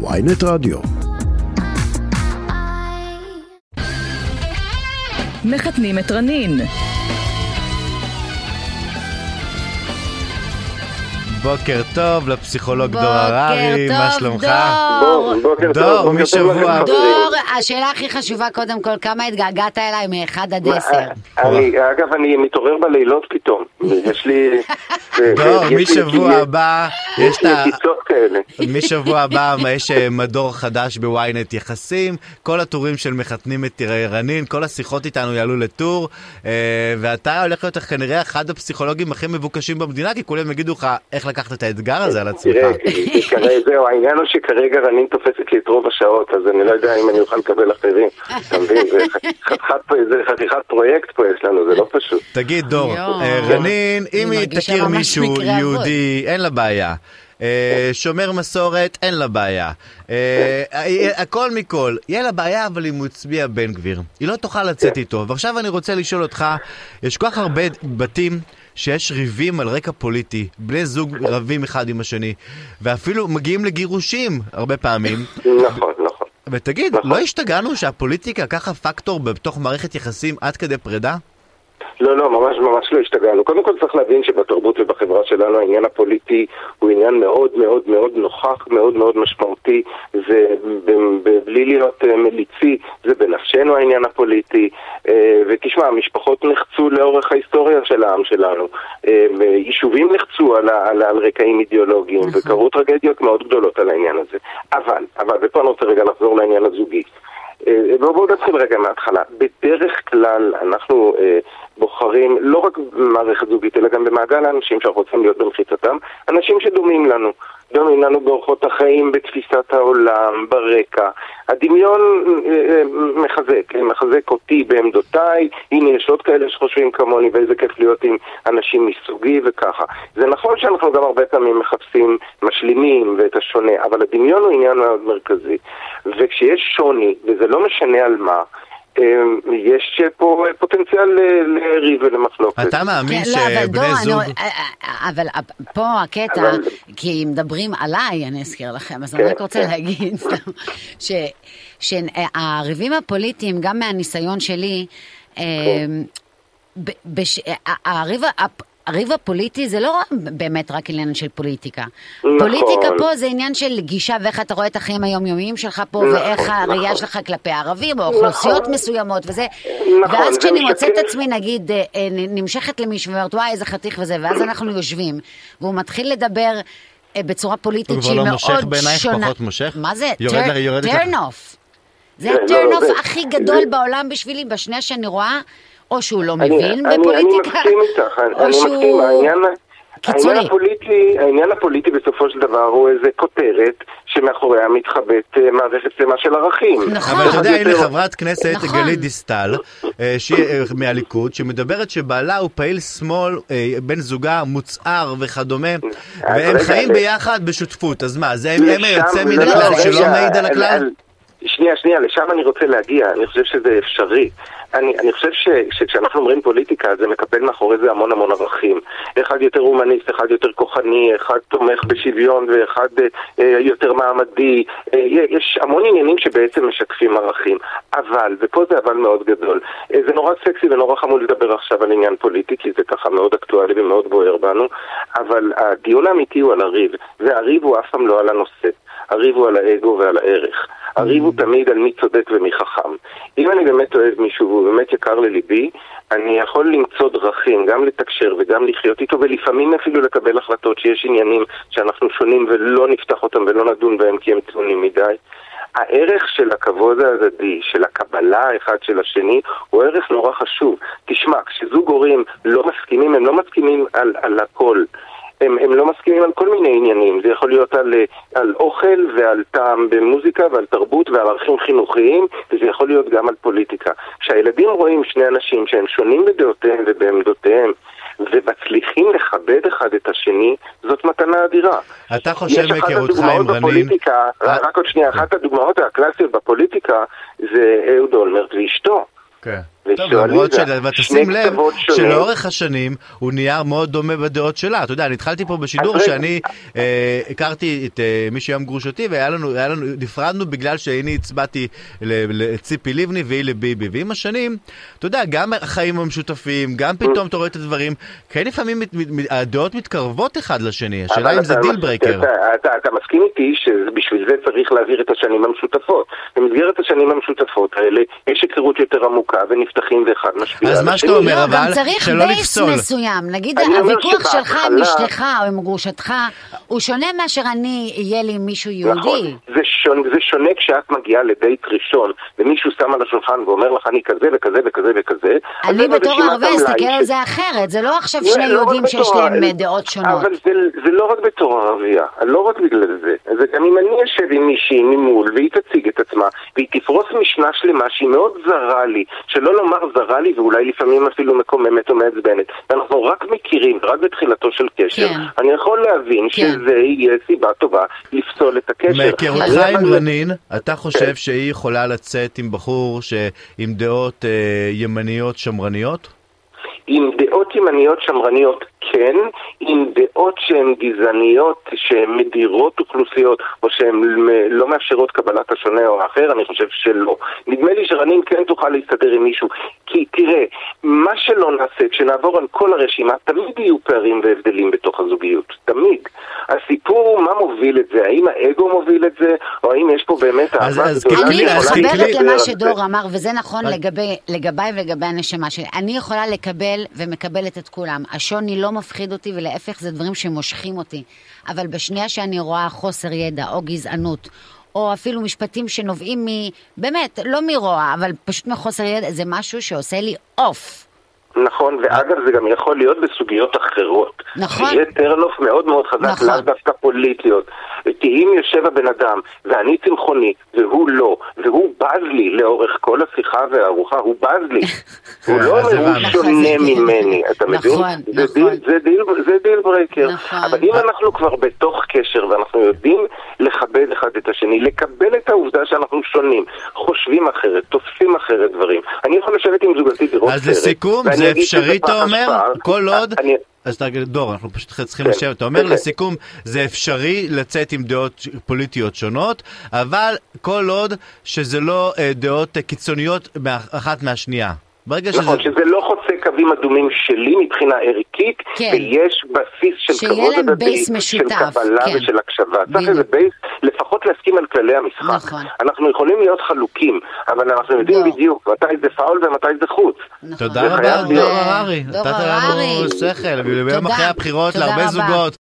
ויינט רדיו. מחתנים את רנין. בוקר טוב לפסיכולוג דור הררי, מה שלומך? דור. בוקר טוב, דור, בוקר טוב משבוע. דור, השאלה הכי חשובה קודם כל, כמה התגעגעת אליי מ-1 עד 10? אני, אגב, אני מתעורר בלילות פתאום. יש לי... דור, משבוע הבא יש את ה... משבוע הבא יש אה, מדור חדש בוויינט יחסים, כל הטורים של מחתנים את רנין, כל השיחות איתנו יעלו לטור, אה, ואתה הולך להיות כנראה אחד הפסיכולוגים הכי מבוקשים במדינה, כי כולם יגידו לך איך לקחת את האתגר הזה על עצמך. תראה, זהו, העניין הוא שכרגע רנין תופסת לי את רוב השעות, אז אני לא יודע אם אני אוכל לקבל אחרים. אתה מבין? זה חתיכת- פרויקט פה יש לנו, זה לא פשוט. תגיד דור. אה, רנין, אם היא תכיר מישהו. יהודי, אין לה בעיה. אה, שומר מסורת, אין לה בעיה. אה, הכל מכל. יהיה לה בעיה, אבל אם הוא הצביע בן גביר. היא לא תוכל לצאת איתו. ועכשיו אני רוצה לשאול אותך, יש כל כך הרבה בתים שיש ריבים על רקע פוליטי, בני זוג רבים אחד עם השני, ואפילו מגיעים לגירושים הרבה פעמים. נכון, נכון. ותגיד, נכון. לא השתגענו שהפוליטיקה ככה פקטור בתוך מערכת יחסים עד כדי פרידה? לא, לא, ממש ממש לא השתגענו. קודם כל צריך להבין שבתרבות ובחברה שלנו העניין הפוליטי הוא עניין מאוד מאוד מאוד נוכח, מאוד מאוד משמעותי. זה בלי להיות אה, מליצי, זה בנפשנו העניין הפוליטי. אה, ותשמע, המשפחות נחצו לאורך ההיסטוריה של העם שלנו. אה, יישובים נחצו על, על, על רקעים אידיאולוגיים, וקרו טרגדיות מאוד גדולות על העניין הזה. אבל, אבל, ופה אני רוצה רגע לחזור לעניין הזוגי. בואו נתחיל רגע מההתחלה. בדרך כלל אנחנו אה, בוחרים לא רק במערכת זוגית, אלא גם במעגל האנשים שאנחנו רוצים להיות במחיצתם, אנשים שדומים לנו. דומים לנו באורחות החיים, בתפיסת העולם, ברקע. הדמיון אה, אה, מחזק, מחזק אותי בעמדותיי, הנה יש עוד כאלה שחושבים כמוני ואיזה כיף להיות עם אנשים מסוגי וככה. זה נכון שאנחנו גם הרבה פעמים מחפשים משלימים ואת השונה, אבל הדמיון הוא עניין מאוד מרכזי. וכשיש שוני, וזה לא משנה על מה, יש פה פוטנציאל ל- לריב ולמחלוקת. אתה מאמין כן, לא, שבני זוג... אה, אה, אבל אה, פה הקטע, אבל- כי מדברים עליי, אני אזכיר לכם, אז כן, אני רק רוצה כן. להגיד סתם, שהריבים הפוליטיים, גם מהניסיון שלי, אה, ב- בש- הריב הריב הפוליטי זה לא באמת רק עניין של פוליטיקה. נכון. פוליטיקה פה זה עניין של גישה ואיך אתה רואה את החיים היומיומיים שלך פה, נכון, ואיך הראייה נכון. שלך כלפי ערבים או אוכלוסיות נכון. מסוימות וזה. נכון, ואז זה כשאני מוצאת את עצמי, נגיד, אה, אה, נמשכת למישהו ואומרת, וואי, איזה חתיך וזה, ואז אנחנו יושבים, והוא מתחיל לדבר אה, בצורה פוליטית הוא כבר שהיא לא מאוד מושך בעינייך? שונה. פחות מושך? מה זה? יורד לך- לך- turn off. זה כן, לא, ה turn off זה- הכי גדול בעולם בשבילי, בשנייה שאני רואה, או שהוא לא אני- מבין אני- בפוליטיקה, אני מסכים איתך, אני אני מסכים, שהוא העניין... קיצוני. העניין הפוליטי, העניין הפוליטי בסופו של דבר הוא איזה כותרת שמאחוריה מתחבאת אה, מערכת שלמה של ערכים. נכון. אבל אתה יודע, הנה יותר- חברת כנסת נכון. גלית דיסטל, אה, שהיא אה, מהליכוד, שמדברת שבעלה הוא פעיל שמאל, בן זוגה מוצהר וכדומה, והם חיים ביחד בשותפות, אז מה, זה הם היוצא מן לא, הכלל שלא מעיד על הכלל? שנייה, שנייה, לשם אני רוצה להגיע, אני חושב שזה אפשרי. אני, אני חושב ש, שכשאנחנו אומרים פוליטיקה, זה מקפל מאחורי זה המון המון ערכים. אחד יותר הומניסט, אחד יותר כוחני, אחד תומך בשוויון ואחד אה, אה, יותר מעמדי. אה, יש המון עניינים שבעצם משקפים ערכים. אבל, ופה זה אבל מאוד גדול, אה, זה נורא סקסי ונורא חמוד לדבר עכשיו על עניין פוליטי, כי זה ככה מאוד אקטואלי ומאוד בוער בנו, אבל הדיון האמיתי הוא על הריב, והריב הוא אף פעם לא על הנושא. הריב הוא על האגו ועל הערך. הריב הוא תמיד על מי צודק ומי חכם. אם אני באמת אוהב מישהו והוא באמת יקר לליבי, אני יכול למצוא דרכים, גם לתקשר וגם לחיות איתו, ולפעמים אפילו לקבל החלטות שיש עניינים שאנחנו שונים ולא נפתח אותם ולא נדון בהם כי הם טעונים מדי. הערך של הכבוד ההדדי, של הקבלה האחד של השני, הוא ערך נורא חשוב. תשמע, כשזוג הורים לא מסכימים, הם לא מסכימים על, על הכל. הם, הם לא מסכימים על כל מיני עניינים, זה יכול להיות על, אה, על אוכל ועל טעם במוזיקה ועל תרבות ועל ערכים חינוכיים, וזה יכול להיות גם על פוליטיקה. כשהילדים רואים שני אנשים שהם שונים בדעותיהם ובעמדותיהם, ומצליחים לכבד אחד את השני, זאת מתנה אדירה. אתה חושב מהיכרותך עם רנין, בפוליטיקה, אה? רק עוד שנייה, אחת הדוגמאות הקלאסיות בפוליטיקה זה אהוד אולמרט ואשתו. כן. ושואלים. שני לב קצוות שונים. שלאורך השנים הוא נהיה מאוד דומה בדעות שלה. אתה יודע, אני התחלתי פה בשידור. שאני אה, הכרתי את אה, מי שהיום גרושתי, והיה לנו, היה לנו, נפרדנו בגלל שאני הצבעתי לציפי לבני והיא לביבי. ועם השנים, אתה יודע, גם החיים המשותפים, גם פתאום אתה רואה את הדברים, כן לפעמים מת- מת- הדעות מתקרבות אחד לשני. השאלה אם זה deal breaker. אתה, אתה, אתה מסכים איתי שבשביל זה צריך להעביר את השנים המשותפות. במסגרת השנים המשותפות האלה יש היכרות יותר עמוקה ונפתחים ואחד משפיע אז על מה השני. שאתה אומר, לא, אבל גם צריך שלא base לפסול. מסוים. נגיד, הוויכוח שלך עם אשתך או עם גרושתך, הוא שונה מאשר אני, יהיה לי מישהו יהודי. זה שונה, זה שונה כשאת מגיעה לדייט ראשון ומישהו שם על השולחן ואומר לך אני כזה וכזה וכזה וכזה אני בתור ערבי אסתכל על זה אחרת, זה לא עכשיו לא, שני לא יהודים שיש להם דעות שונות. אבל זה, זה לא רק בתור ערבייה, לא רק בגלל זה. זה גם אם אני אשב עם מישהי ממול והיא תציג את עצמה והיא תפרוס משנה שלמה שהיא מאוד זרה לי, שלא לומר זרה לי ואולי לפעמים אפילו מקוממת או מעצבנת, ואנחנו רק מכירים, רק בתחילתו של קשר, כן. אני יכול להבין כן. שזה יהיה סיבה טובה לפסול את הקשר. מהיכרותך עם אבל- רנין, אתה חושב. שהיא יכולה לצאת עם בחור עם דעות אה, ימניות שמרניות? עם דעות ימניות שמרניות כן, עם דעות שהן גזעניות, שהן מדירות אוכלוסיות, או שהן לא מאפשרות קבלת השונה או האחר, אני חושב שלא. נדמה לי שרנין כן תוכל להסתדר עם מישהו, כי תראה, מה שלא נעשה, כשנעבור על כל הרשימה, תמיד יהיו פערים והבדלים בתוך הזוגיות, תמיד. הסיפור הוא מה מוביל את זה, האם האגו מוביל את זה, או האם יש פה באמת אז- אהבה גדולה אני אז תקלי- מתחברת למה. שדור אמר, וזה נכון לגביי ולגבי הנשמה שלי. אני יכולה לקבל ומקבלת את כולם. השוני לא מפחיד אותי, ולהפך זה דברים שמושכים אותי. אבל בשנייה שאני רואה חוסר ידע או גזענות, או אפילו משפטים שנובעים מ... באמת, לא מרוע, אבל פשוט מחוסר ידע, זה משהו שעושה לי עוף. נכון, ואגב זה גם יכול להיות בסוגיות אחרות. נכון. שיהיה טרנוף מאוד מאוד חזק, נכון. לאו דווקא פוליטיות. כי אם יושב הבן אדם, ואני צמחוני, והוא לא, והוא בז לי לאורך כל השיחה והארוחה, הוא בז לי. הוא לא אז אומר, הוא. שונה נכון. ממני, אתה מבין? נכון, זה נכון. deal- breaker. נכון. אבל אם אנחנו כבר בתוך קשר, ואנחנו יודעים לכבד אחד את השני, לקבל את העובדה שאנחנו שונים, חושבים אחרת, תופסים אחרת דברים. אני יכול לשבת עם זוגתי לראות אז סרט, לסיכום, ואני זה אפשרי, אתה אומר? כל עוד... אז תגיד, דור, אנחנו פשוט צריכים כן. לשבת. אתה אומר, כן. לסיכום, זה אפשרי לצאת עם דעות פוליטיות שונות, אבל כל עוד שזה לא אה, דעות אה, קיצוניות אחת מהשנייה. ברגע שזה... נכון, שזה לא חוצה קווים אדומים שלי מבחינה ערכית, כן. ויש בסיס של כבוד הדדי, של קבלה כן. ושל הקשבה. צריך. איזה base, לפחות להסכים על כללי המשחק. נכון. אנחנו יכולים להיות חלוקים, אבל אנחנו יודעים לא. בדיוק מתי זה פאול ומתי זה חוץ. נכון. תודה רבה, דור. הררי. דור נתת הררי. לנו שכל, ביום. אחרי הבחירות להרבה רבה. זוגות.